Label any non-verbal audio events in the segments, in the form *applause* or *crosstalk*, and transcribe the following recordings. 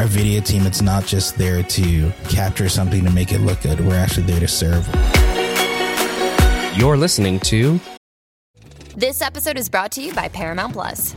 our video team, it's not just there to capture something to make it look good. We're actually there to serve. You're listening to This episode is brought to you by Paramount Plus.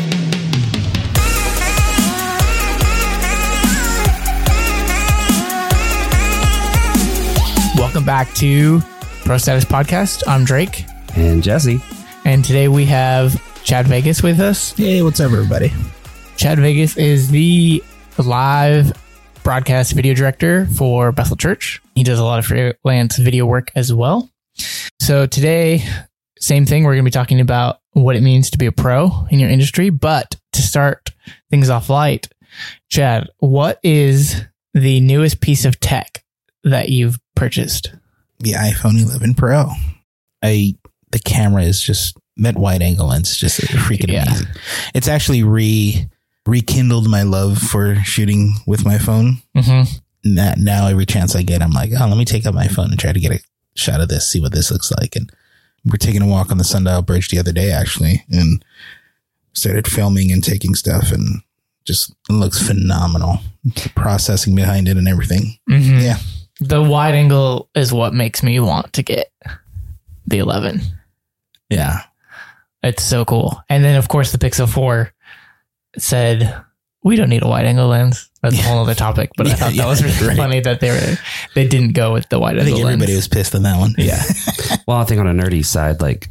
Welcome back to Pro Status Podcast. I'm Drake, And Jesse. and today we have Chad Vegas with us. Hey, what's up, everybody? Chad Vegas is the live broadcast video director for Bethel Church. He does a lot of freelance video work as well. So today, same thing. We're going to be talking about what it means to be a pro in your industry. But to start things off light, Chad, what is the newest piece of tech that you've purchased? The iPhone 11 Pro. I the camera is just that wide angle lens is just freaking Yeah. amazing. It's actually re rekindled my love for shooting with my phone. Mm-hmm. That now every chance I get, I'm like, oh, let me take out my phone and try to get a shot of this, see what this looks like. And we're taking a walk on the Sundial Bridge the other day, actually, and started filming and taking stuff, and just looks phenomenal. The processing behind it and everything. Mm-hmm. Yeah, The wide angle is what makes me want to get the 11. yeah, It's so cool. And then, of course, the Pixel 4 said, we don't need a wide angle lens. That's a whole other topic, but I Yeah, thought yeah, that was really right. funny that they were they didn't go with the wide angle. I angle think everybody lens. was pissed on that one. yeah, *laughs* Well, I think on a nerdy side, like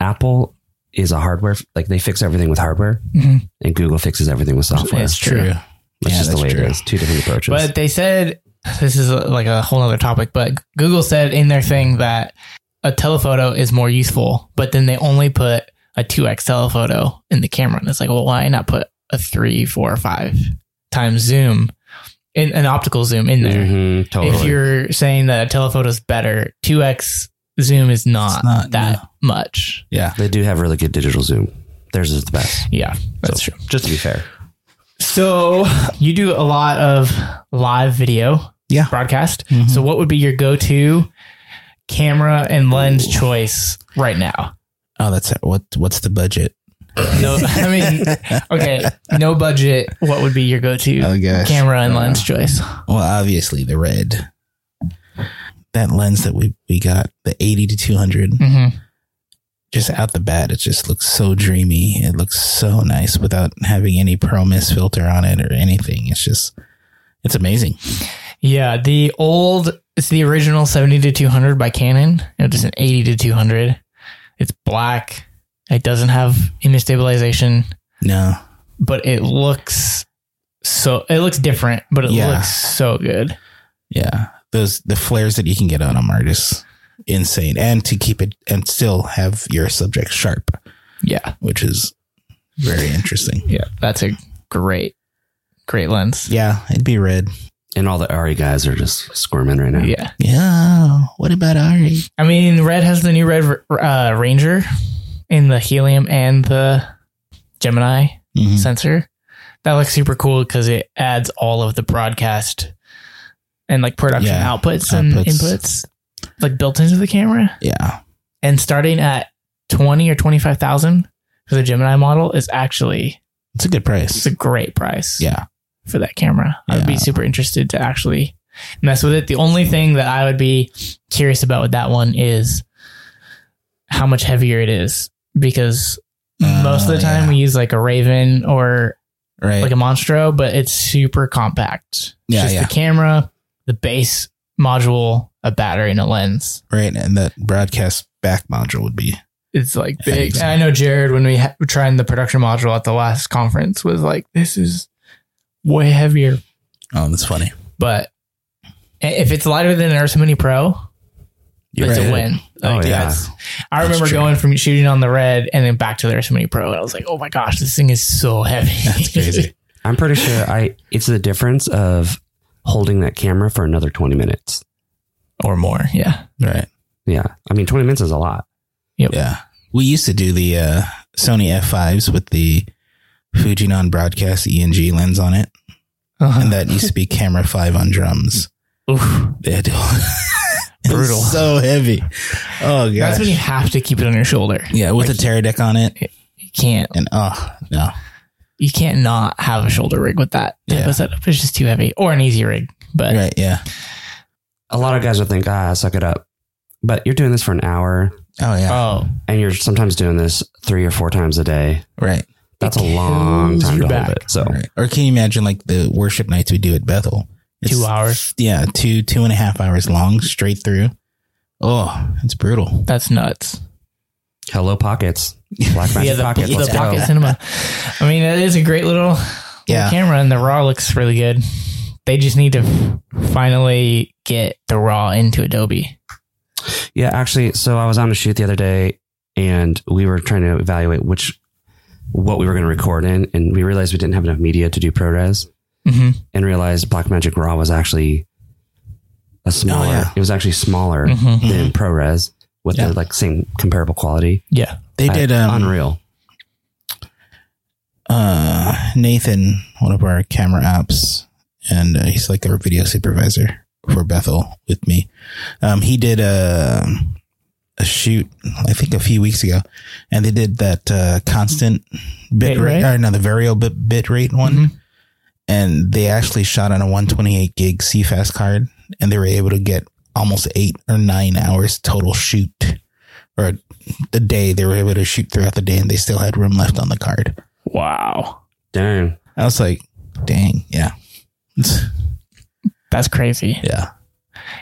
Apple is a hardware, like they fix everything with hardware, Mhm. and Google fixes everything with software. It's true. That's Yeah, just the way true. it is. Two different approaches. but they said this is a, like a whole other topic. But Google said in their thing that a telephoto is more useful, but then they only put a two x telephoto in the camera, and it's like, well, why not put a three, four, or five times zoom in an optical zoom in there? Mhm, totally. if you're saying that a telephoto is better, 2x zoom is not, not, that no. much. Yeah, they do have really good digital zoom. Theirs is the best. Yeah, that's So, true. Just to be fair. So you do a lot of live video yeah. broadcast. Mhm. So what would be your go-to camera and lens choice right now? Oh, that's it. What? What's the budget? No, *laughs* I mean, okay, no budget. What would be your go-to Oh camera and Uh, lens choice? Well, obviously the red. That lens that we we got, the eighty to two hundred, Mm-hmm. just out the bat, it just looks so dreamy. It looks so nice without having any pro miss filter on it or anything. It's just, it's amazing. Yeah, the old it's the original 70 to 200 by Canon. It is an 80 to 200. It's black. It doesn't have image stabilization, No, but it looks so it looks different, but it Yeah. looks so good. yeah, those the flares that you can get on them are just insane, and to keep it and still have your subject sharp, Yeah. which is very interesting. Yeah, that's a great great lens. Yeah, it'd be red. And all the ARRI guys are just squirming right now. Yeah. Yeah. What about ARRI? I mean, Red has the new Red uh, Ranger in the helium and the Gemini Mhm. sensor. That looks super cool because it adds all of the broadcast and like production Yeah, outputs and outputs. inputs like built into the camera. Yeah. And starting at twenty or twenty five thousand for the Gemini model is actually It's a good price. it's a great price. Yeah. For that camera. I would be super interested to actually mess with it. The only thing that I would be curious about with that one is how much heavier it is because most of the Uh, time yeah. we use like a Raven or Right. like a Monstro, but it's super compact. It's Yeah, just yeah. the camera, the base module, a battery, and a lens. right. And that broadcast back module would be It's like big. And I know Jared, when we ha- were trying the production module at the last conference, was like, "This is way heavier." oh, that's funny. But if it's lighter than an Ursa Mini Pro, You're it's right. a win. Oh, Like, yeah. I remember true. going from shooting on the red and then back to the Ursa Mini Pro, and I was like, "Oh my gosh, this thing is so heavy." *laughs* That's crazy. *laughs* I'm pretty sure I it's the difference of holding that camera for another 20 minutes. or more. Yeah, right. Yeah. I mean, 20 minutes is a lot. Yep. Yeah. We used to do the uh, Sony F5s with the Fujinon broadcast ENG lens on it. Uh-huh. And that used to be camera five on drums. Oof. They had to- *laughs* Brutal. so heavy. Oh, god. That's when you have to keep it on your shoulder. yeah, with a Teradek on it. You can't. And oh, no. You can't not have a shoulder rig with that type Yeah. of setup. It's just too heavy, or an easy rig. But Right. Yeah. A lot of guys would think, ah, suck it up. But you're doing this for an hour Oh, yeah. oh, and you're sometimes doing this three or four times a day. right. That's a long time your to hold it. So Right. Or can you imagine like the worship nights we do at Bethel? two hours. Yeah, two two and a half hours long, straight through. Oh, it's brutal. That's nuts. hello pockets. *laughs* Blackmagic yeah, the, pockets. the Let's pocket go. cinema. I mean, it is a great little, little Yeah. camera, and the raw looks really good. They just need to finally get the raw into Adobe. Yeah, actually, so I was on a shoot the other day and we were trying to evaluate which what we were going to record in, and we realized we didn't have enough media to do ProRes, hmm and realized Blackmagic Raw was actually a smaller. yeah. It was actually smaller Mhm. than ProRes with Yeah. the like same comparable quality. Yeah. They I- did um unreal. uh Nathan, one of our camera apps, and uh, he's like our video supervisor for Bethel with me. Um he did a a shoot I think a few weeks ago and they did that uh constant bit Bit rate rate? or no the variable bit, bit rate one Mhm. and they actually shot on a 128 gig CFast card and they were able to get almost 8 or 9 hours total shoot or the day they were able to shoot throughout the day and they still had room left on the card. Wow. Dang. I was like, dang, yeah. That's crazy. yeah.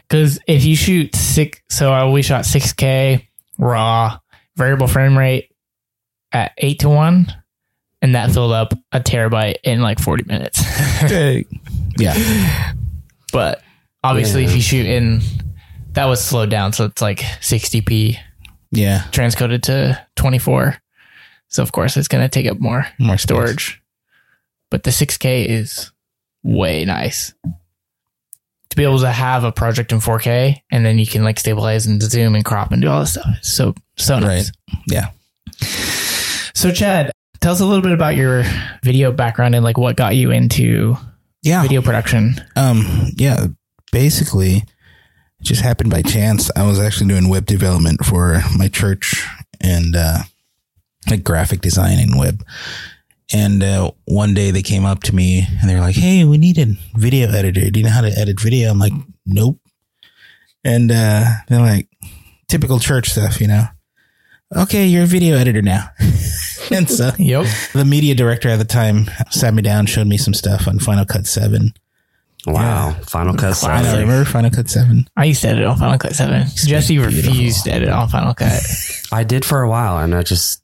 Because if you shoot six, so uh, we shot 6K raw, variable frame rate at eight to one, and that filled up a terabyte in like 40 minutes. *laughs* Yeah. but obviously, if you shoot in, that was slowed down. So it's like 60p Yeah. transcoded to 24. So of course, it's going to take up more More space. storage. But the 6K is way nice. To be able to have a project in 4K and then you can like stabilize and zoom and crop and do all this stuff. So so nice. Yeah. So Chad, tell us a little bit about your video background and like what got you into Yeah. video production. Um, yeah. Basically, it just happened by chance. I was actually doing web development for my church and uh, like graphic design and web. And uh, one day they came up to me and they were like, "Hey, we need a video editor. Do you know how to edit video?" I'm like, "Nope." And uh, they're like, "Typical church stuff, you know." Okay, you're a video editor now. *laughs* and so *laughs* Yep. the media director at the time sat me down, showed me some stuff on Final Cut Seven. Wow. Final Cut. I know, seven. remember Final Cut Seven? I used to edit on Final Cut 7. Jesse beautiful. refused to edit on Final Cut. *laughs* I did for a while, and I just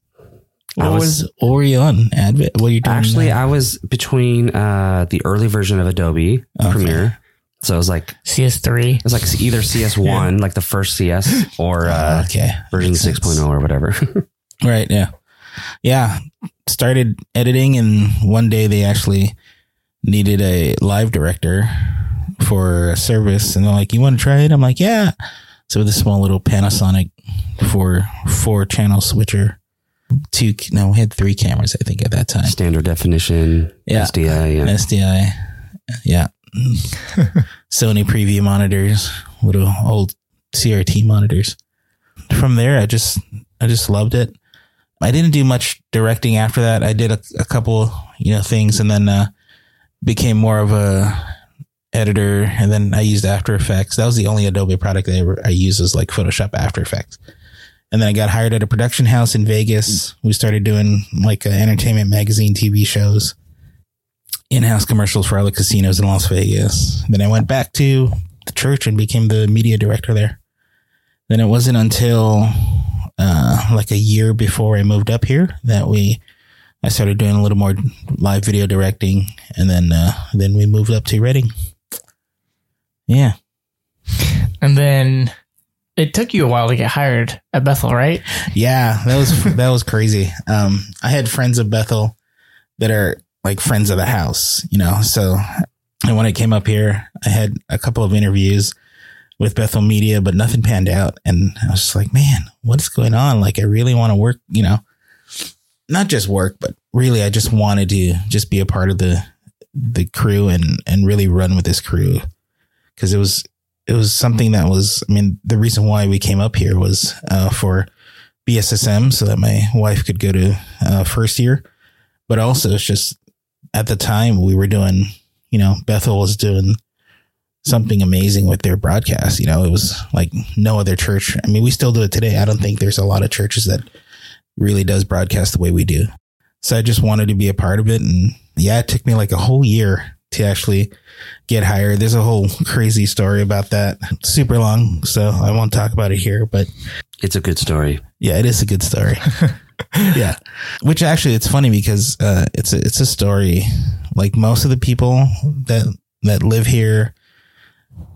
I What was- was, what were you on? Advent? What are you doing? actually now? I was between uh, the early version of Adobe Okay. Premiere, so it was like CS3. it was like either CS one, like the first CS, or uh, *laughs* okay, version Makes sense. 6.0 or whatever. *laughs* Right. Yeah. Yeah. Started editing, and one day they actually needed a live director for a service, and they're like, "You want to try it?" I'm like, "Yeah." So with a small little Panasonic four four channel switcher, two no, we had three cameras I think at that time. Standard definition, Yeah. SDI, yeah SDI. Yeah. *laughs* Sony preview monitors, little old CRT monitors. From there, I just, I just loved it. I didn't do much directing after that. I did a, a couple, you know, things and then, uh, became more of a editor. And then I used After Effects. That was the only Adobe product I ever, I used was like Photoshop After Effects. And then I got hired at a production house in Vegas. We started doing like uh, entertainment magazine TV shows in-house commercials for all the casinos in Las Vegas. Then I went back to the church and became the media director there. Then it wasn't until uh, like a year before I moved up here that we I started doing a little more live video directing, and then uh, then we moved up to Redding. Yeah, And then it took you a while to get hired at Bethel, right? yeah, that was *laughs* that was crazy. Um, I had friends of Bethel that are like friends of the house, you know. So, and when I came up here, I had a couple of interviews. with Bethel Media, but nothing panned out. And I was just like, man, what's going on? Like, I really want to work, you know, not just work, but really, I just wanted to just be a part of the the crew and and really run with this crew because it was it was something that was. I mean, the reason why we came up here was uh, for BSSM, so that my wife could go to uh, first year, but also it's just at the time we were doing, you know, Bethel was doing something amazing with their broadcast. You know, it was like no other church. I mean, we still do it today. I don't think there's a lot of churches that really does broadcast the way we do. So I just wanted to be a part of it. And yeah, it took me like a whole year to actually get hired. There's a whole *laughs* crazy story about that. Super long. So I won't talk about it here, but It's a good story. yeah, it is a good story. *laughs* yeah. Which actually it's funny because uh it's a it's a story like most of the people that that live here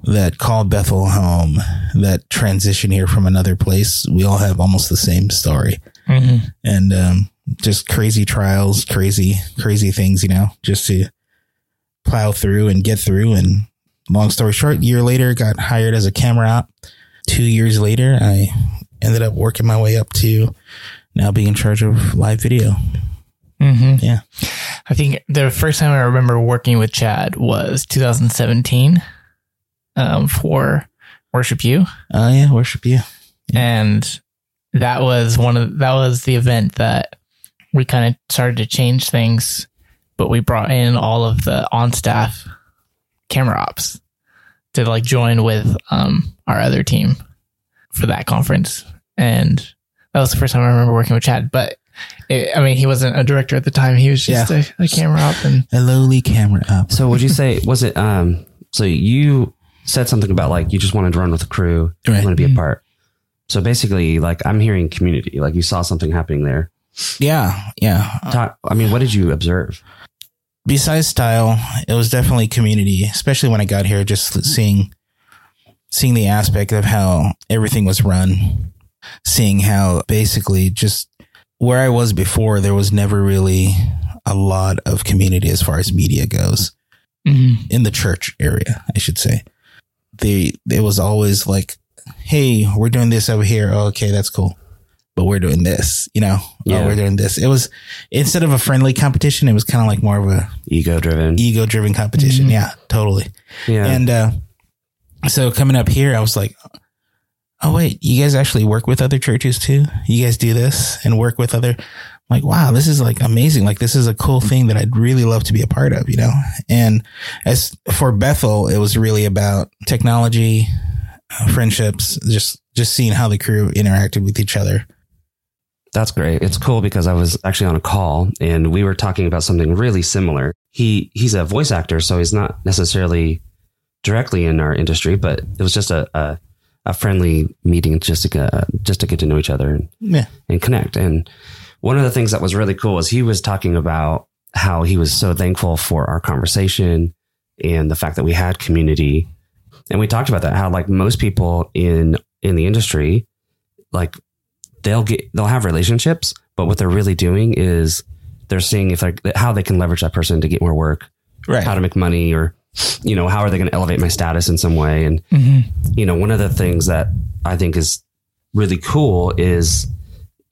that call Bethel home, that transition here from another place, we all have almost the same story. Mm-hmm. And um just crazy trials, crazy crazy things, you know, just to plow through and get through and long story short, year later got hired as a camera op. 2 years later, I ended up working my way up to now being in charge of live video. Mm-hmm. Yeah. I think the first time I remember working with Chad was 2017 um, for Worship U. Oh yeah, worship U. and that was one of that was the event that we kind of started to change things but we brought in all of the on staff camera ops to like join with um our other team for that conference and that was the first time i remember working with chad but it, i mean he wasn't a director at the time he was just Yeah. a, a camera op and A lowly camera op. So would you say was it um so you said something about like you just wanted to run with the crew, you Right. want to be a part. So basically like I'm hearing community, like you saw something happening there. Yeah, yeah. Talk, I mean, what did you observe? Besides style, it was definitely community, especially when I got here, just seeing seeing the aspect of how everything was run, seeing how basically just where I was before, there was never really a lot of community as far as media goes. Mm-hmm. in the church area, I should say. They it was always like, "Hey, we're doing this over here. Oh, okay, that's cool." But we're doing this, you know. Yeah. Oh, we're doing this. It was instead of a friendly competition, it was kind of like more of a Ego driven. ego driven competition. Yeah, totally. Yeah. And uh, so coming up here, I was like, "Oh wait, you guys actually work with other churches too? You guys do this and work with other?" I'm like, wow, this is like amazing. Like this is a cool thing that I'd really love to be a part of, you know. And as for Bethel, it was really about technology, uh, friendships, just just seeing how the crew interacted with each other. That's great. It's cool because I was actually on a call and we were talking about something really similar. He he's a voice actor, so he's not necessarily directly in our industry, but it was just a a, a friendly meeting just to get, just to get to know each other and, Yeah, and connect. And one of the things that was really cool was he was talking about how he was so thankful for our conversation and the fact that we had community. And we talked about that, how like most people in in the industry, like they'll get they'll have relationships, but what they're really doing is they're seeing if like how they can leverage that person to get more work, right. how to make money, or you know how are they going to elevate my status in some way. And mm-hmm. you know one of the things that I think is really cool is,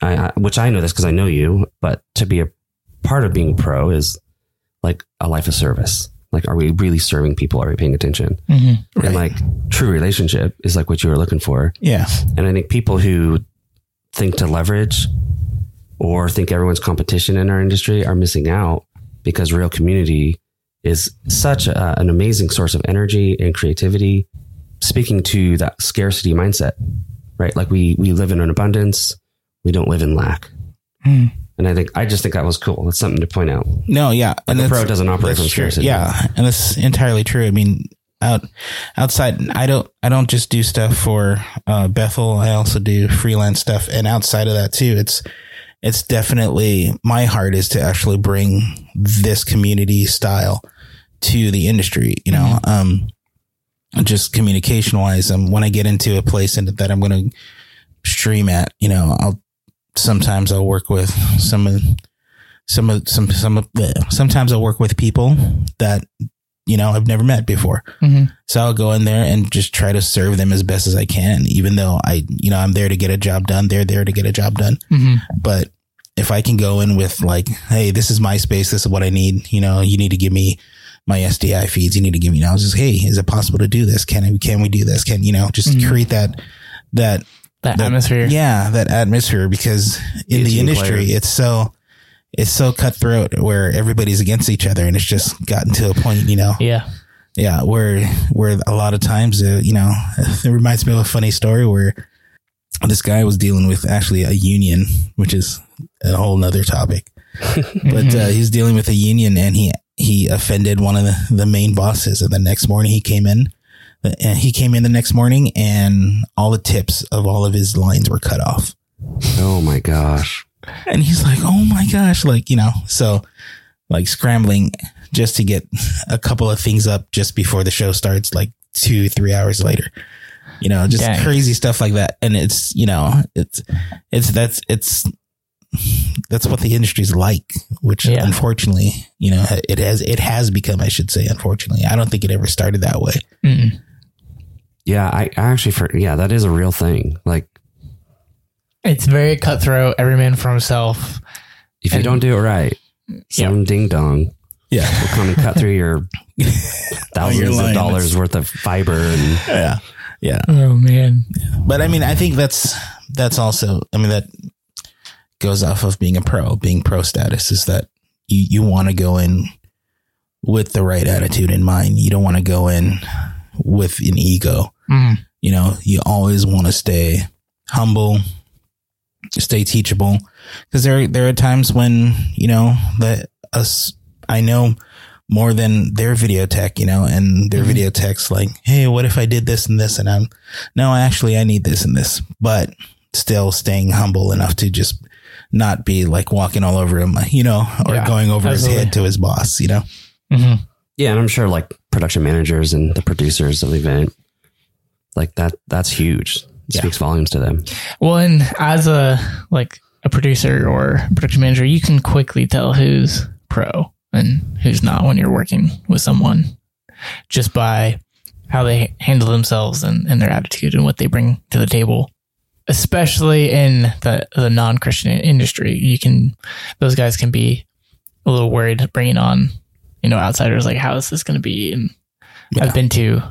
I, I- which I know this because I know you, but to be a part of being a pro is like a life of service. Like, are we really serving people? Are we paying attention? Mm-hmm. Right. And like true relationship is like what you were looking for. yeah, And I think people who think to leverage or think everyone's competition in our industry are missing out because real community is such a, an amazing source of energy and creativity. Speaking to that scarcity mindset, right? Like we we live in an abundance, we don't live in lack. Hmm. And I think I just think that was cool. That's something to point out. no, yeah, and the pro doesn't operate from true. scarcity. Yeah, and that's entirely true. I mean, out outside, I don't, I don't just do stuff for uh, Bethel. I also do freelance stuff, and outside of that too, it's it's definitely my heart is to actually bring this community style to the industry. You know, um, just communication wise, um, when I get into a place and that I'm going to stream at, you know, I'll sometimes I'll work with some of some of some some of bleh. sometimes I'll work with people that you know, I've never met before. Mhm. So I'll go in there and just try to serve them as best as I can, even though I, you know, I'm there to get a job done. They're there to get a job done. Mhm. But if I can go in with like, Hey, this is my space. This is what I need. You know, you need to give me my SDI feeds. You need to give me now. Just, Hey, is it possible to do this? Can I, can we do this? Can, you know, just Mhm. create that, that, That that- atmosphere. yeah, that atmosphere because in the industry, it's so it's so cutthroat where everybody's against each other, and it's just gotten to a point, you know, Yeah. yeah, where where a lot of times, uh, you know, *laughs* it reminds me of a funny story where this guy was dealing with actually a union, which is a whole nother topic, *laughs* but uh, he's dealing with a union, and he he offended one of the, the main bosses, and the next morning he came in. And he came in the next morning, and all the tips of all of his lines were cut off. Oh my gosh. And he's like, oh my gosh, like, you know, so like scrambling just to get a couple of things up just before the show starts, like two, three hours later, you know, just Dang. crazy stuff like that. And it's, you know, it's, it's, that's, it's, that's what the industry's like, which Yeah. unfortunately, you know, it has, it has become, I should say, unfortunately, I don't think it ever started that way. Mm-mm. Yeah, I, I actually for yeah, that is a real thing. Like It's very cutthroat. Every man for himself. if you And- don't do it right, some ding dong Yeah. will come and cut through your *laughs* thousands line. of dollars worth of fiber and Yeah. Yeah. Oh man. But I mean, I think that's that's also. I mean, that goes off of being a pro, being pro status is that you you want to go in with the right attitude in mind. You don't want to go in with an ego. Mm. You know, you always want to stay humble, stay teachable, because there there are times when you know that us. I know more than their video tech, you know, and their video tech's like, hey, what if I did this and this? And I'm, no, actually, I need this and this, but still staying humble enough to just not be like walking all over him, you know, or Yeah, going over absolutely. his head to his boss, you know? hmm yeah, and I'm sure like production managers and the producers of the event, like that that's huge. Yeah. Speaks volumes to them. Well, and as a like a producer or production manager, you can quickly tell who's pro and who's not when you're working with someone just by how they handle themselves and, and their attitude and what they bring to the table. Especially in the, the non Christian industry, you can those guys can be a little worried bringing on you know outsiders. Like, how is this going to be? And Yeah. I've been to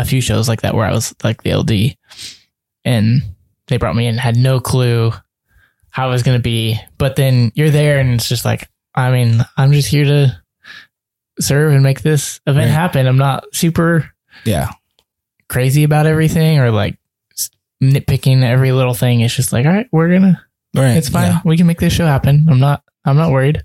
a few shows like that where I was like the LD and they brought me in, had no clue how it was going to be. But then you're there and it's just like, I mean, I'm just here to serve and make this event Right. happen. I'm not super Yeah. crazy about everything or like nitpicking every little thing. It's just like, all right, we're going to, Right. it's fine. Yeah. We can make this show happen. I'm not, I'm not worried.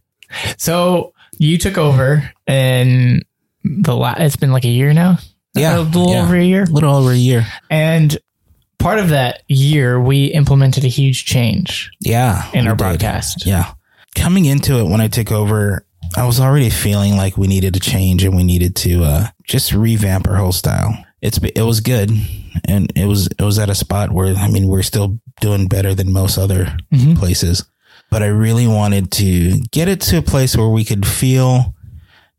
So you took over and the la- it's been like a year now. Yeah. A little yeah. over a year. A little over a year. And part of that year, we implemented a huge change Yeah. in our did. broadcast. Yeah. Coming into it when I took over, I was already feeling like we needed to change and we needed to uh, just revamp our whole style. It's it was good and it was it was at a spot where I mean we're still doing better than most other Mhm. places. But I really wanted to get it to a place where we could feel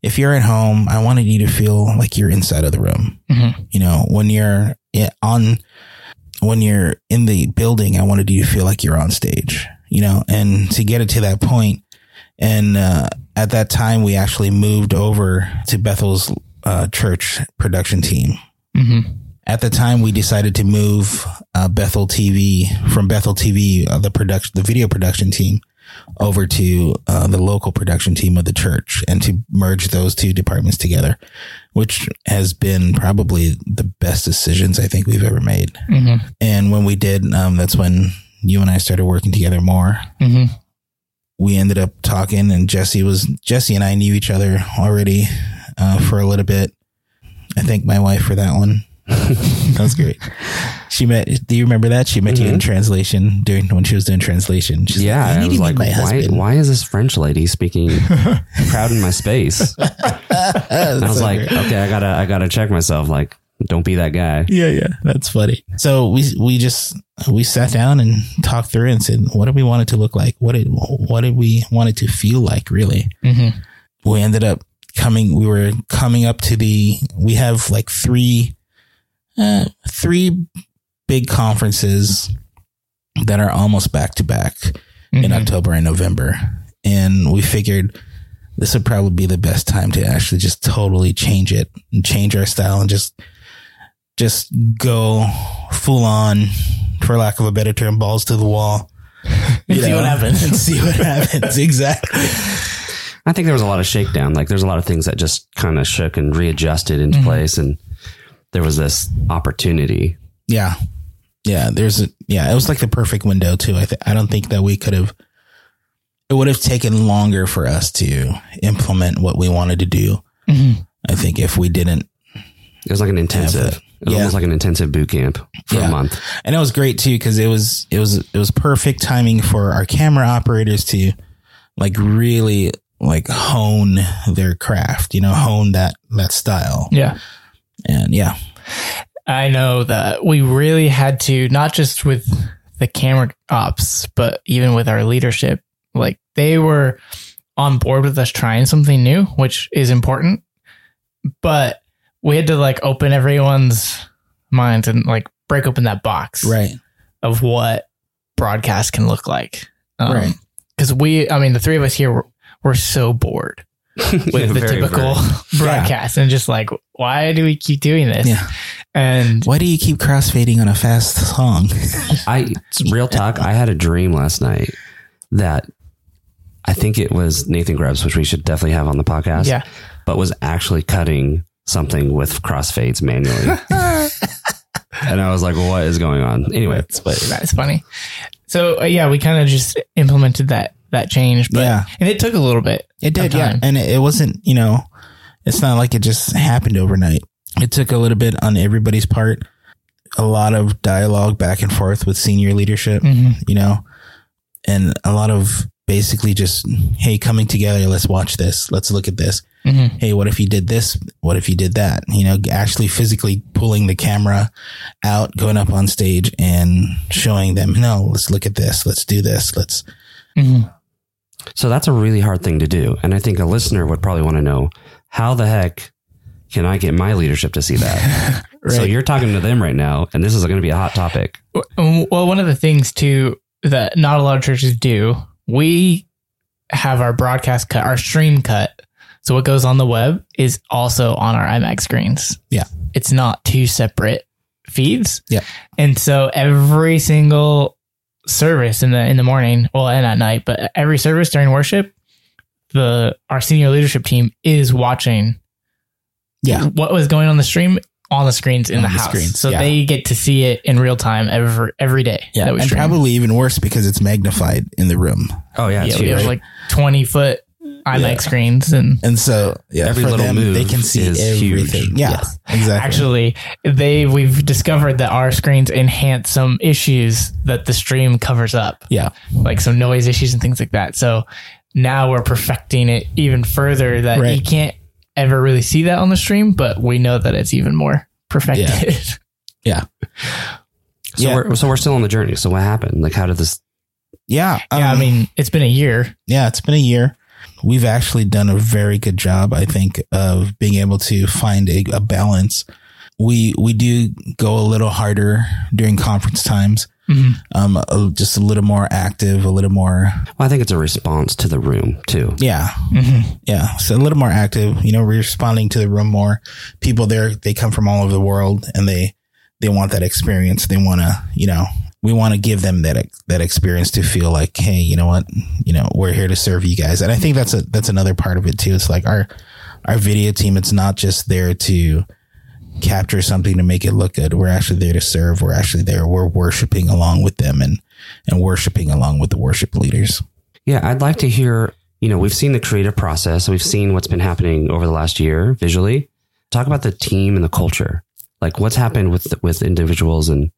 if you're at home, I wanted you to feel like you're inside of the room. Mhm. You know, when you're on when you're in the building, I wanted you to feel like you're on stage, you know, and to get it to that point. And uh, at that time, we actually moved over to Bethel's uh, church production team. hmm At the time, we decided to move uh, Bethel TV from Bethel TV, uh, the production, the video production team, over to uh, the local production team of the church, and to merge those two departments together, which has been probably the best decisions I think we've ever made. hmm And when we did, um, that's when you and I started working together more. hmm We ended up talking, and Jesse was Jesse and I knew each other already uh, for a little bit. I thank my wife for that one. That was great. She met. Do you remember that she met you in translation during when she was doing translation? She's yeah, like, I need was to like, my why, husband." why is this French lady speaking *laughs* proud in my space? *laughs* And I was like, okay, I gotta, I gotta check myself. Like, don't be that guy. yeah, yeah, that's funny. So we we just we sat down and talked through it and said, what did we want it to look like? What did what did we want it to feel like? Really, hmm we ended up coming, we were coming up to the, we have like three, uh, three big conferences that are almost back to back in Mhm. October and November. And we figured this would probably be the best time to actually just totally change it and change our style and just, just go full on, for lack of a better term, balls to the wall. *laughs* you See what happens. And *laughs* see what happens. *laughs* Exactly. I think there was a lot of shakedown. Like there's a lot of things that just kind of shook and readjusted into Mhm. place, and there was this opportunity. Yeah. Yeah. There's a, yeah, it was like the perfect window too. I th- I don't think that we could have, it would have taken longer for us to implement what we wanted to do. Mhm. I think if we didn't, It was like an intensive. that. It was Yeah. almost like an intensive boot camp for Yeah. a month. and it was great too, cause it was, it was, it was perfect timing for our camera operators to like really like hone their craft, you know, hone that, that style. Yeah. And yeah. I know that we really had to, not just with the camera ops, but even with our leadership, like they were on board with us trying something new, which is important. But we had to like open everyone's minds and like break open that box Right. of what broadcast can look like. Um, right. Because we, I mean, the three of us here were, were so bored *laughs* with Yeah, the very, typical very. *laughs* broadcast and just like, why do we keep doing this? Yeah. And Why do you keep crossfading on a fast song? *laughs* I it's real talk. I had a dream last night that I think it was Nathan Grubbs, which we should definitely have on the podcast. yeah. but was actually cutting something with crossfades manually. and I was like, what is going on? Anyway, That's funny. So uh, yeah, we kind of just implemented that that change, but Yeah. and it took a little bit. It did, yeah. And it, it wasn't, you know, it's not like it just happened overnight. It took a little bit on everybody's part, a lot of dialogue back and forth with senior leadership, Mhm. you know, and a lot of basically just, hey, coming together, let's watch this, let's look at this. Mhm. Hey, what if you did this? What if you did that? You know, actually physically pulling the camera out, going up on stage and showing them, no, let's look at this, let's do this, let's, Mhm. So that's a really hard thing to do. And I think a listener would probably want to know how the heck can I get my leadership to see that? *laughs* So you're talking to them right now, and this is going to be a hot topic. Um, well, one of the things too that not a lot of churches do, we have our broadcast cut, our stream cut. So what goes on the web is also on our IMAG screens. Yeah. It's not two separate feeds. Yeah. And so every single service in the in the morning, well, and at night, but every service during worship, the our senior leadership team is watching yeah. what was going on the stream on the screens in On the, the house. screens, so yeah. they get to see it in real time every every day. Yeah, that we and stream. probably even worse because it's magnified in the room. Oh yeah, yeah, it's we have like twenty foot IMAG Yeah. screens, and And so, yeah, Every for little them, move they can see is everything. huge. Yeah, Yes. exactly. actually, they we've discovered that our screens enhance some issues that the stream covers up, yeah, like some noise issues and things like that. So now we're perfecting it even further that Right. you can't ever really see that on the stream, but we know that it's even more perfected. yeah, *laughs* yeah. so yeah. we're so we're still on the journey. So what happened? Like, how did this? yeah. yeah, I um, mean, it's been a year. yeah, it's been a year. We've actually done a very good job, I think, of being able to find a, a balance. We we do go a little harder during conference times, Mhm. um, a- just a little more active, a little more, Well, I think it's a response to the room too. yeah, Mhm. Yeah, so a little more active. You know, responding to the room more. People there, they come from all over the world, and they they want that experience. They want to, you know, we want to give them that that experience to feel like, hey, you know what, you know, we're here to serve you guys. And I think that's a that's another part of it too. It's like our our video team. It's not just there to capture something to make it look good. We're actually there to serve. We're actually there. We're worshiping along with them and and worshiping along with the worship leaders. Yeah, I'd like to hear. You know, we've seen the creative process. We've seen what's been happening over the last year visually. Talk about the team and the culture. Like, what's happened with with individuals and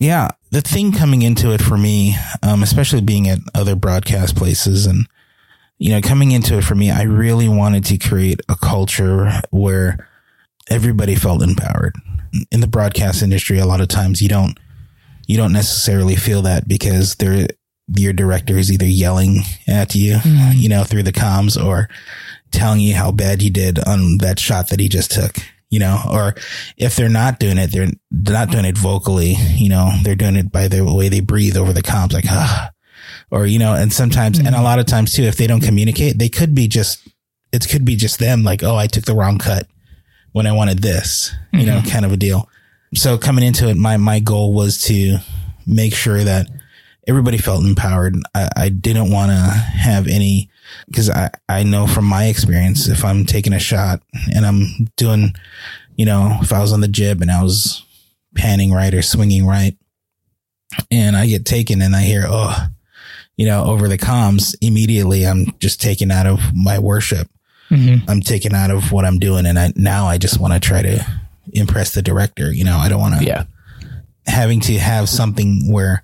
Yeah, the thing coming into it for me, um, especially being at other broadcast places and, you know, coming into it for me, I really wanted to create a culture where everybody felt empowered. In the broadcast industry, a lot of times you don't, you don't necessarily feel that because they're, your director is either yelling at you, you know, through the comms or telling you how bad you did on that shot that he just took, you know, or if they're not doing it, they're not doing it vocally, you know, they're doing it by the way they breathe over the comms, like, ah, or, you know, and sometimes, and a lot of times too, if they don't communicate, they could be just, it could be just them like, oh, I took the wrong cut when I wanted this, you know, kind of a deal. So coming into it, my, my goal was to make sure that everybody felt empowered. I, I didn't want to have any, cause I, I know from my experience, if I'm taking a shot and I'm doing, you know, if I was on the jib and I was panning right or swinging right and I get taken and I hear, oh, you know, over the comms, immediately I'm just taken out of my worship. Mm-hmm. I'm taken out of what I'm doing. And I, now I just want to try to impress the director. You know, I don't want to, Yeah. having to have something where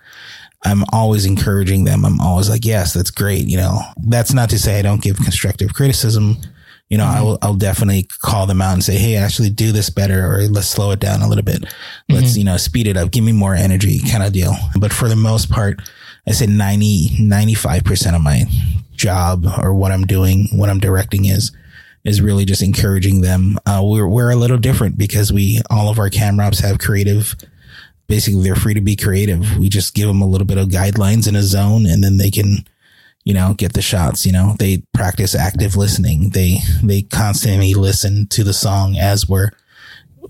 I'm always encouraging them. I'm always like, yes, that's great. You know, that's not to say I don't give constructive criticism. You know, I will, I'll definitely call them out and say, Hey, actually do this better or let's slow it down a little bit. Let's, you know, speed it up. Give me more energy kind of deal. But for the most part, I say 90, 95% of my job or what I'm doing, what I'm directing is, is really just encouraging them. Uh, we're, we're a little different because we, all of our camera ops have creative basically they're free to be creative. We just give them a little bit of guidelines in a zone and then they can, you know, get the shots, you know, they practice active listening. They, they constantly listen to the song as we're,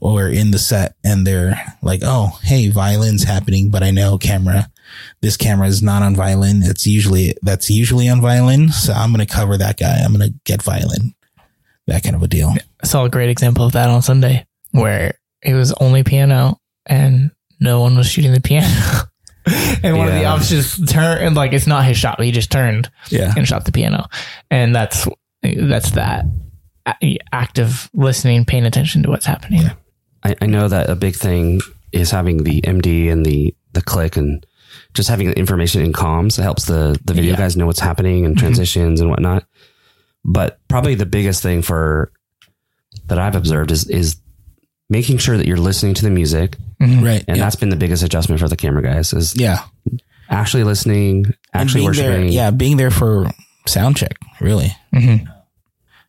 or in the set and they're like, Oh, hey, violin's happening, but I know camera, this camera is not on violin. It's usually, that's usually on violin. So I'm going to cover that guy. I'm going to get violin, that kind of a deal. I saw a great example of that on Sunday where it was only piano and no one was shooting the piano. *laughs* and one of the Yeah. just turned and like it's not his shot, but he just turned Yeah. and shot the piano. And that's that's that active listening, paying attention to what's happening. I, I know that a big thing is having the MD and the the click and just having the information in comms. It helps the the video Yeah. guys know what's happening and mm-hmm. transitions and whatnot. But probably the biggest thing for that I've observed is is making sure that you're listening to the music, Right. and yeah. that's been the biggest adjustment for the camera guys is yeah. actually listening, actually being there, worshiping. yeah, being there for sound check, really. Mhm.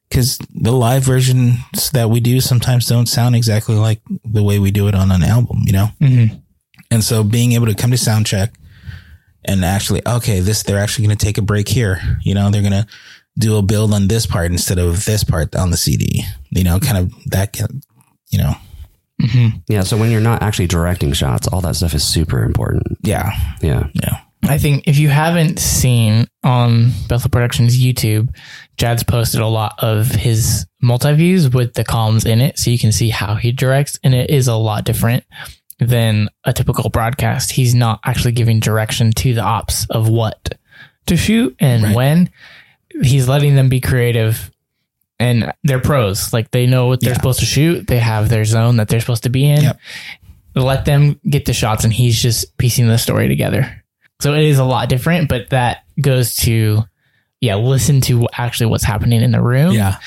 Because the live versions that we do sometimes don't sound exactly like the way we do it on an album, you know? Mhm. And so being able to come to sound check and actually, okay, this, they're actually going to take a break here. You know, they're going to do a build on this part instead of this part on the CD, you know, kind of that, can- you know, Mm-hmm. yeah. So when you're not actually directing shots, all that stuff is super important. yeah, Yeah. yeah. I think if you haven't seen on Bethel Productions YouTube, Chad's posted a lot of his multi views with the columns in it, so you can see how he directs, and it is a lot different than a typical broadcast. He's not actually giving direction to the ops of what to shoot and Right. when. He's letting them be creative, and they're pros. Like they know what they're Yeah. supposed to shoot. They have their zone that they're supposed to be in. Yep. Let them get the shots, and he's just piecing the story together. So it is a lot different, but that goes to, yeah, listen to actually what's happening in the room Yeah.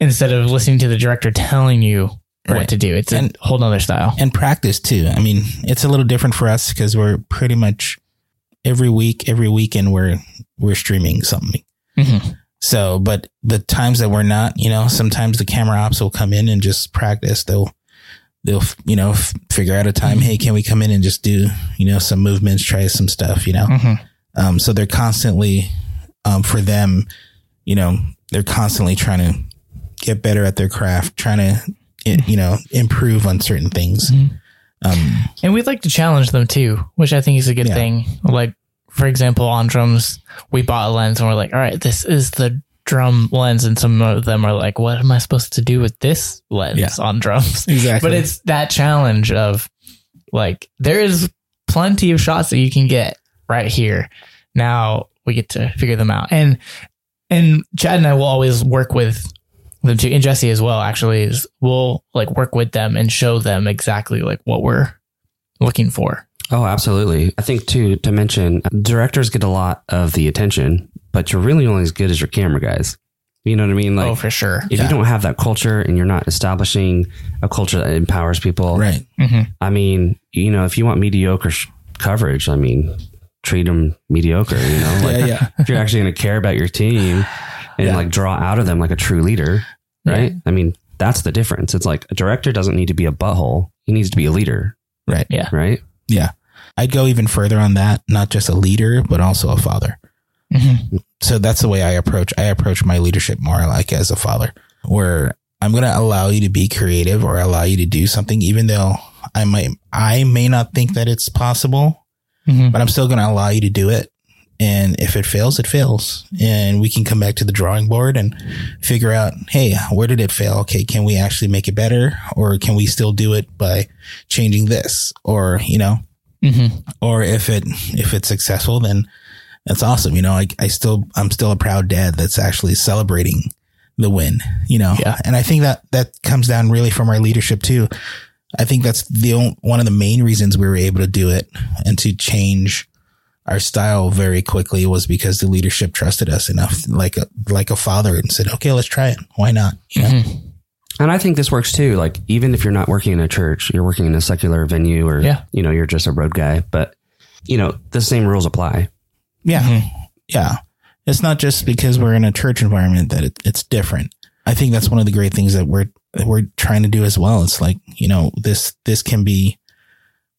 instead of listening to the director telling you what to do. It's And- a whole nother style. and practice too. I mean, it's a little different for us because we're pretty much every week, every weekend we're we're streaming something. Mhm. So, but the times that we're not, you know, sometimes the camera ops will come in and just practice. They'll they'll you know f- figure out a time. Hey, can we come in and just do you know some movements, try some stuff, you know? Mhm. Um, so they're constantly um, for them, you know, they're constantly trying to get better at their craft, trying to you know improve on certain things. Um, And we'd like to challenge them too, which I think is a good Yeah. thing. Like, for example, on drums, we bought a lens and we're like, all right, this is the drum lens. And some of them are like, what am I supposed to do with this lens Yeah. on drums? *laughs* Exactly. But it's that challenge of like, there is plenty of shots that you can get right here. Now we get to figure them out. And, and Chad and I will always work with them too. And Jesse as well, actually, is we'll like work with them and show them exactly like what we're looking for. Oh, absolutely. I think too to mention directors get a lot of the attention, but you're really only as good as your camera guys. You know what I mean? Like oh, for sure. if Yeah. you don't have that culture and you're not establishing a culture that empowers people, right. Mm-hmm. I mean, you know, if you want mediocre sh- coverage, I mean, treat them mediocre. You know, *laughs* like yeah. if you're actually going to care about your team and Yeah. like draw out of them like a true leader, right? I mean, that's the difference. It's like a director doesn't need to be a butthole; he needs to be a leader, Right. Yeah. right? Yeah. I'd go even further on that, not just a leader, but also a father. Mhm. So that's the way I approach I approach my leadership more like as a father, where I'm going to allow you to be creative or allow you to do something even though I might I may not think that it's possible, Mhm. but I'm still going to allow you to do it. And if it fails, it fails. And we can come back to the drawing board and figure out, hey, where did it fail? Okay, can we actually make it better? Or can we still do it by changing this? Or, you know, Mhm. or if it if it's successful, then that's awesome. You know, I I still I'm still a proud dad that's actually celebrating the win. You know, Yeah. and I think that that comes down really from our leadership too. I think that's the on- one of the main reasons we were able to do it and to change our style very quickly was because the leadership trusted us enough, like a like a father, and said, "Okay, let's try it. Why not?" You know? Mhm. And I think this works too. Like even if you're not working in a church, you're working in a secular venue, or Yeah. you know, you're just a road guy. But you know, the same rules apply. Yeah. Mhm. Yeah. It's not just because we're in a church environment that it, it's different. I think that's one of the great things that we're, that we're trying to do as well. It's like, you know, this, this can be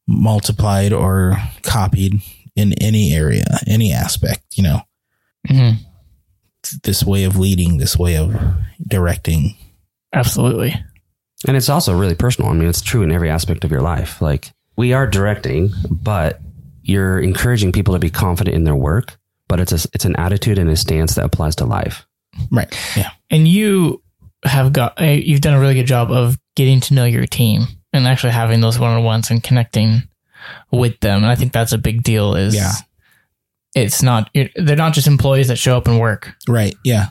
multiplied or copied in any area, any aspect, you know, Mhm. this way of leading, this way of directing. Absolutely. And it's also really personal. I mean, it's true in every aspect of your life. Like we are directing, but you're encouraging people to be confident in their work. But it's a, it's an attitude and a stance that applies to life. Right. Yeah. And you have got uh, you've done a really good job of getting to know your team and actually having those one on ones and connecting with them. And I think that's a big deal. Is Yeah. it's not you're- they're not just employees that show up and work Right. Yeah.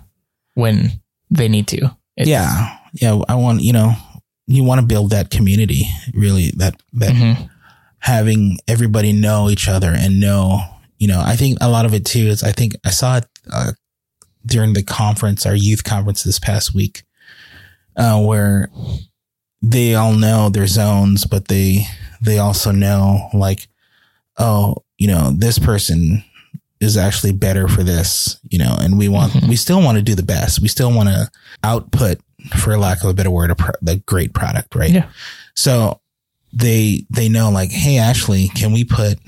when they need to. It's- yeah. Yeah. I want, you know, you want to build that community really that, that Mhm. having everybody know each other and know, you know, I think a lot of it too is I think I saw it uh, during the conference, our youth conference this past week, uh, where they all know their zones, but they, they also know like, oh, you know, this person is actually better for this, you know, and we want, Mhm. we still want to do the best. We still want to output, for lack of a better word, a, pro- the great product, right? Yeah. So they they know like, hey, Ashley, can we put,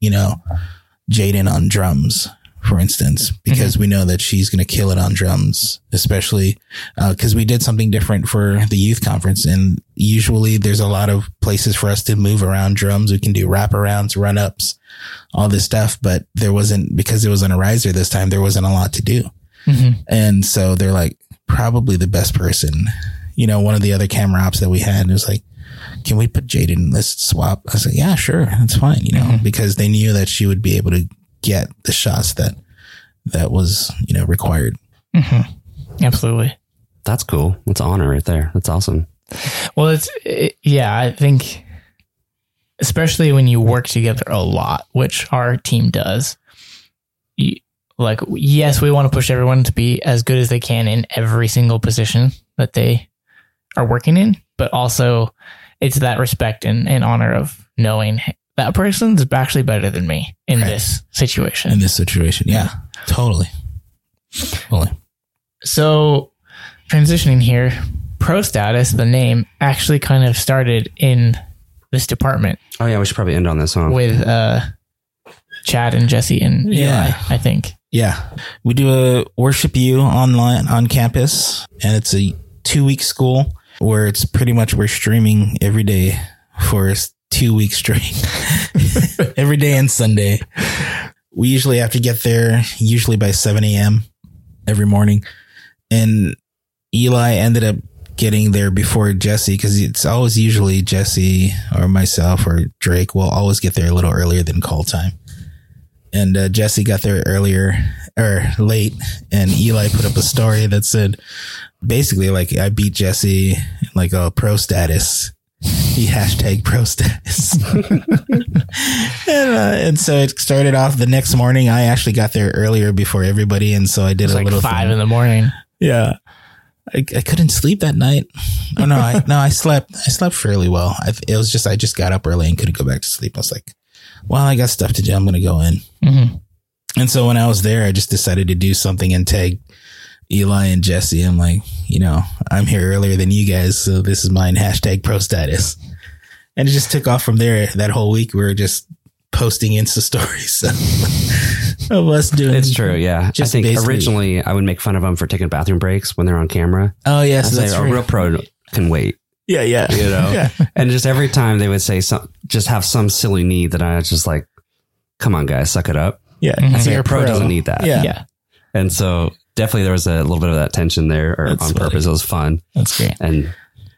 you know, Jaden on drums, for instance, because we know that she's going to kill it on drums, especially because we did something different for the youth conference, and usually there's a lot of places for us to move around drums. We can do wraparounds, run ups, all this stuff, but there wasn't because it was on a riser this time. There wasn't a lot to do. Mhm. And so they're like, probably the best person. You know, one of the other camera ops that we had was like, can we put Jaden? in this swap. I was like, yeah, sure. That's fine. You know, Mhm. because they knew that she would be able to get the shots that, that was, you know, required. Mhm. Absolutely. That's cool. That's honor right there. That's awesome. Well, it's it, yeah. I think, especially when you work together a lot, which our team does. You, like, yes, we want to push everyone to be as good as they can in every single position that they are working in, but also it's that respect and, and honor of knowing hey, that person's actually better than me in Right. this situation. in this situation. Yeah, totally. Totally. So, transitioning here, pro status, the name actually kind of started in this department Oh yeah, we should probably end on this song. with uh, Chad and Jesse and Yeah. Eli, I think. Yeah. We do a Worship U online on campus and it's a two week school where it's pretty much we're streaming every day for two weeks straight. *laughs* every day and Sunday. We usually have to get there usually by 7 a.m. every morning. And Eli ended up getting there before Jesse because it's always usually Jesse or myself or Drake will always get there a little earlier than call time and uh, Jesse got there earlier or late, and Eli put up a story that said basically like I beat Jesse like a pro status. He *laughs* hashtag pro status, *laughs* and, uh, and so it started off the next morning. I actually got there earlier before everybody, and so I did a like little five thing. in the morning. Yeah. I, I couldn't sleep that night. Oh no, I no, I slept. I slept fairly well. I, it was just I just got up early and couldn't go back to sleep. I was like, well, I got stuff to do. I'm gonna go in. hmm And so when I was there, I just decided to do something and tag Eli and Jesse. I'm like, you know, I'm here earlier than you guys, so this is mine. Hashtag pro status. And it just took off from there. That whole week, we were just posting Insta *laughs* stories of us doing. It. It's true. Yeah. Just I think basically- originally I would make fun of them for taking bathroom breaks when they're on camera. Oh yes, say that's a right. real pro can wait, yeah, yeah, you know? yeah. and just every time they would say some, just have some silly need that I was just like, come on, guys, suck it up. yeah. Mhm. I say You're pro, doesn't need that. Yeah. Yeah. And so definitely there was a little bit of that tension there or That's on funny. purpose. It was fun. That's great. And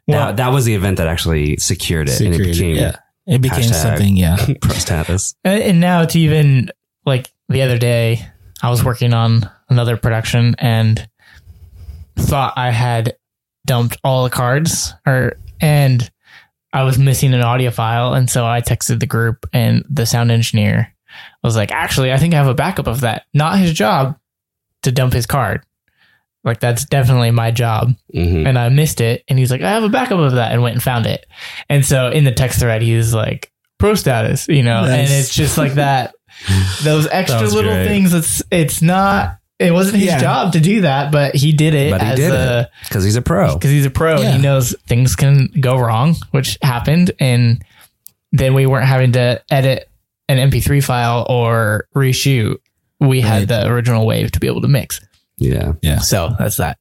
Well- that, that was the event that actually secured it. and it Security, became yeah. It became something. Yeah. *laughs* pro status. *laughs* And, and now to even like the other day, I was working on another production and thought I had dumped all the cards or and I was missing an audio file and so I texted the group and the sound engineer was like, "Actually, I think I have a backup of that. Not his job to dump his card. Like that's definitely my job." hmm and I missed it. And he's like, I have a backup of that and went and found it. And so in the text thread, he was like, pro status, you know, and it's just like that, *laughs* those extra little great. things. It's, it's not, it wasn't his Yeah. job to do that, but he did it But he as did a, Because he's a pro. because he's a pro Yeah. and he knows things can go wrong, which happened. And then we weren't having to edit an MP3 file or reshoot. We Right. had the original wave to be able to mix. Yeah. Yeah. So that's that.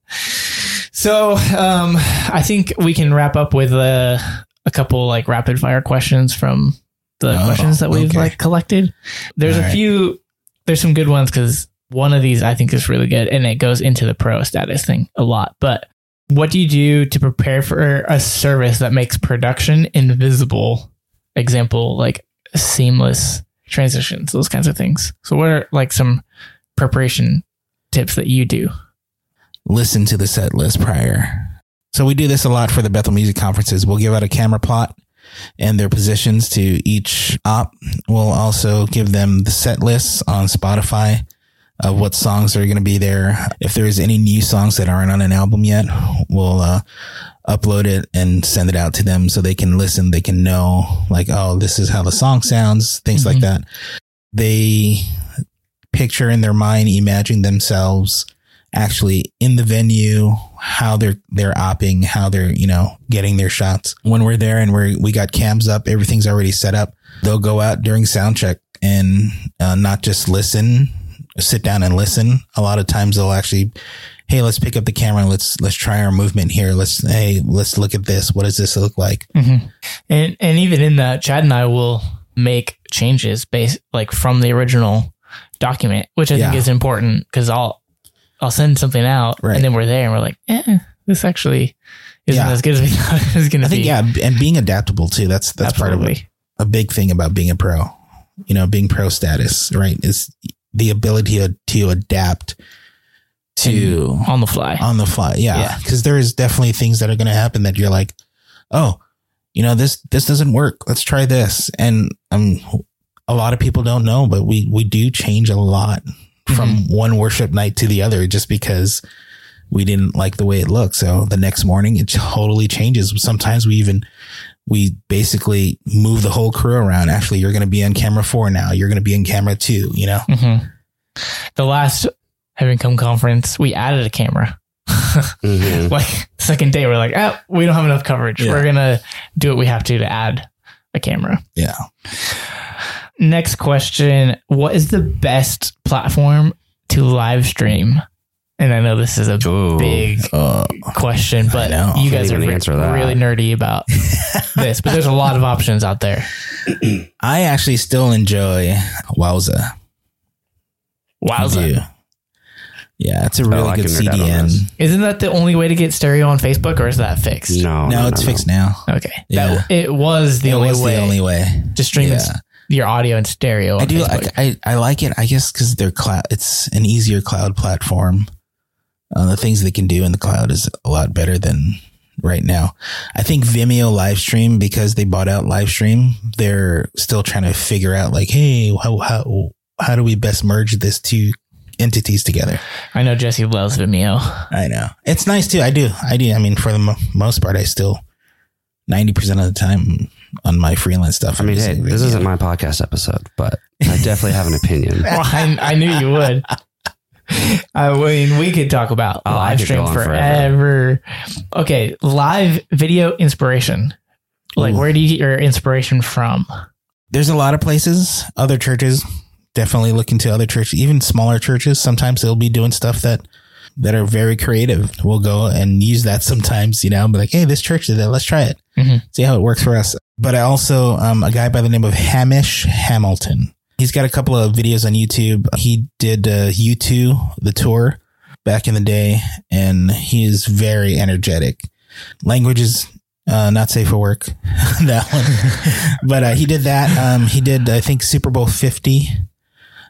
So um, I think we can wrap up with uh, a couple like rapid fire questions from the Oh, questions that we've okay. like collected. There's All a right. few. There's some good ones because one of these I think is really good and it goes into the pro status thing a lot. But what do you do to prepare for a service that makes production invisible? Example like seamless transitions, those kinds of things. So what are like some preparation tips that you do? listen to the set list prior. So we do this a lot for the Bethel Music Conferences. We'll give out a camera plot and their positions to each op. We'll also give them the set lists on Spotify of what songs are going to be there. If there's any new songs that aren't on an album yet, we'll uh, upload it and send it out to them so they can listen. They can know like, oh, this is how the song sounds, things like Mhm. that. They picture in their mind, imagine themselves actually in the venue, how they're they're opping, how they're you know getting their shots. When we're there and we are we got cams up, everything's already set up. They'll go out during sound check and uh, not just listen, sit down and listen. A lot of times they'll actually, hey, let's pick up the camera, let's let's try our movement here. Let's hey, let's look at this. What does this look like? Mm-hmm. And and even in that, Chad and I will make changes based like from the original document, which I think is important because I'll I'll send something out Right. and then we're there and we're like, eh, this actually isn't Yeah. as good as we *laughs* thought it was going to I be. think yeah, and being adaptable too. That's that's part of it. A big thing about being a pro, you know, being pro status, right? Is the ability to, to adapt to on the fly. on the fly. Yeah. Yeah. Cause there's definitely things that are going to happen that you're like, Oh, you know, this, this doesn't work. Let's try this. And um, a lot of people don't know, but we, we do change a lot from one worship night to the other just because we didn't like the way it looked. So the next morning it totally changes. Sometimes we even, we basically move the whole crew around. Actually, you're going to be on camera four now. You're going to be in camera two, you know? hmm The last Heaven Come conference, we added a camera. Mhm. *laughs* like second day, we're like, oh, we don't have enough coverage. Yeah. We're gonna do what we have to to add a camera. Yeah. Next question: What is the best platform to live stream? And I know this is a Ooh. big Uh, question, but you Can't guys are even re- really nerdy about *laughs* this. But there's a lot of options out there. I actually still enjoy Wowza. I. Yeah, it's a really I good can nerd out on CDN. Isn't that the only way to get stereo on Facebook, or is that fixed? No, No, it's fixed now. Okay. Yeah. That, it was the it only was way the only way. to stream Yeah. this- your audio and stereo. On I do. I, I, I like it. I guess because they're cloud. It's an easier cloud platform. Uh, the things they can do in the cloud is a lot better than right now. I think Vimeo Livestream because they bought out Livestream. They're still trying to figure out like, hey, how how how do we best merge this two entities together? I know Jesse loves Vimeo. I know it's nice too. I do. I do. I mean, for the mo- most part, I still ninety percent of the time on my freelance stuff. I mean, hey, this isn't my podcast episode, but I definitely have an opinion. *laughs* Well, I, I knew you would. I mean, we could talk about Oh, live stream on forever. Okay, live video inspiration. Like, Ooh. where do you get your inspiration from? There's a lot of places, other churches, definitely look into other churches, even smaller churches. Sometimes they'll be doing stuff that that are very creative. We'll go and use that *laughs* sometimes, you know, be like, hey, this church did that. Let's try it. Mhm. See how it works for us. But I also, um, a guy by the name of Hamish Hamilton. He's got a couple of videos on YouTube. He did uh, U2, the tour back in the day, and he is very energetic. Language is uh, not safe for work. *laughs* that one, *laughs* but uh, he did that. Um, he did, I think, Super Bowl Fifty,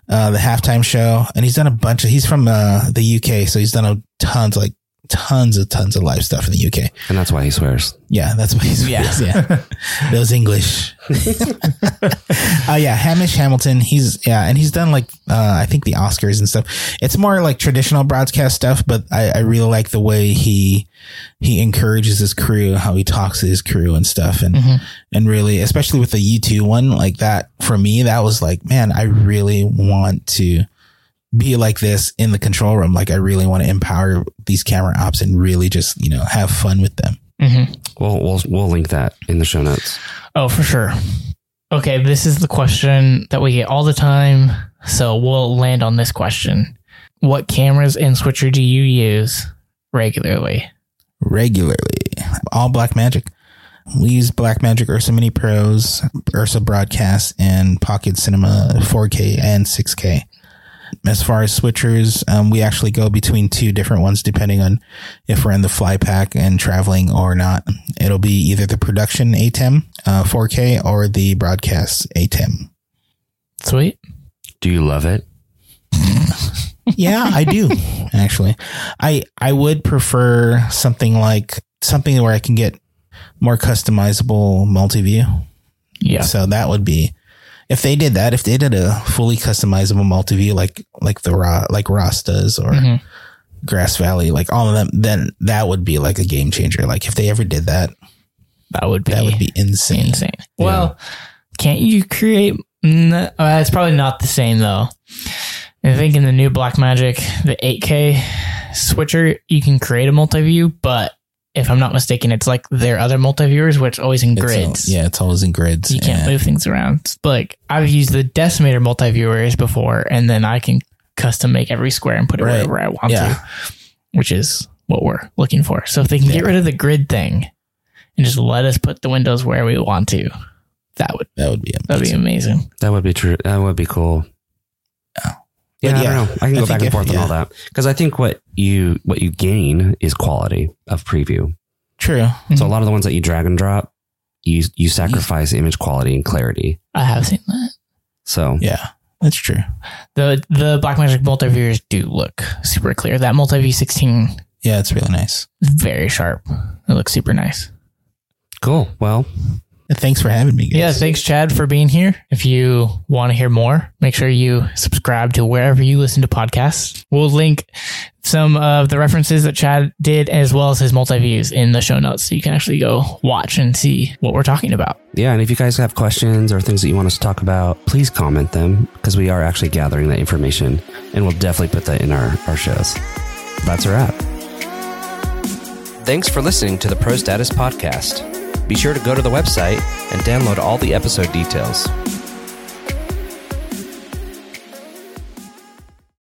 uh, the halftime show, and he's done a bunch of. He's from uh, the UK, so he's done a tons, like tons of tons of live stuff in the UK. And that's why he swears. Yeah, that's what he's. Yeah. Yeah, *laughs* those English. uh, *laughs* yeah, Hamish Hamilton. He's yeah, and he's done like uh, I think the Oscars and stuff. It's more like traditional broadcast stuff, but I, I really like the way he he encourages his crew, how he talks to his crew and stuff, and and really, especially with the U two one, like that for me, that was like, man, I really want to be like this in the control room. Like I really want to empower these camera ops and really just you know have fun with them. hmm We'll we'll we'll link that in the show notes. Oh, for sure. Okay, this is the question that we get all the time. So we'll land on this question. What cameras and switcher do you use regularly? regularly. All Blackmagic. We use Blackmagic Ursa Mini Pros, Ursa Broadcast, and Pocket Cinema 4K and 6K. As far as switchers, um, we actually go between two different ones depending on if we're in the fly pack and traveling or not. It'll be either the production ATEM uh, 4K or the broadcast ATEM. Sweet. Do you love it? *laughs* yeah, I do actually. I I would prefer something like something where I can get more customizable multi-view. Yeah. So that would be if they did that. If they did a fully customizable multi-view like like the Ra, like Ross does or Mhm. Grass Valley, like all of them, then that would be like a game changer. Like if they ever did that, That would be, that would be insane. insane. Well, can't you create? n- uh, it's probably not the same though. I think in the new Blackmagic, the 8K switcher, you can create a multi-view, but if I'm not mistaken, it's like their other multi-viewers, which always in It's all- grids. yeah, it's always in grids. You can't move things around. But like I've used the Decimator multi-viewers before, and then I can custom make every square and put it Right. wherever I want Yeah. to, which is what we're looking for. So if they can Yeah. get rid of the grid thing and just let us put the windows where we want to, that would That would be that'd be amazing. amazing. That would be true. That would be cool. Yeah. Yeah, I don't know. I can I go think back and if- forth on all that because I think what you what you gain is quality of preview. True. So a mm-hmm. lot of the ones that you drag and drop, you you sacrifice image quality and clarity. I have seen that. So Yeah, that's true. The the Blackmagic multi-viewers do look super clear. That multi-view 16 Yeah, it's really nice. very sharp. It looks super nice. cool. Well, Thanks for having me. Guys. Yeah, thanks, Chad, for being here. If you want to hear more, make sure you subscribe to wherever you listen to podcasts. We'll link some of the references that Chad did as well as his multi views in the show notes so you can actually go watch and see what we're talking about. yeah, and if you guys have questions or things that you want us to talk about, please comment them because we are actually gathering that information and we'll definitely put that in our, our shows. That's a wrap. Thanks for listening to the Pro Status Podcast. Be sure to go to the website and download all the episode details.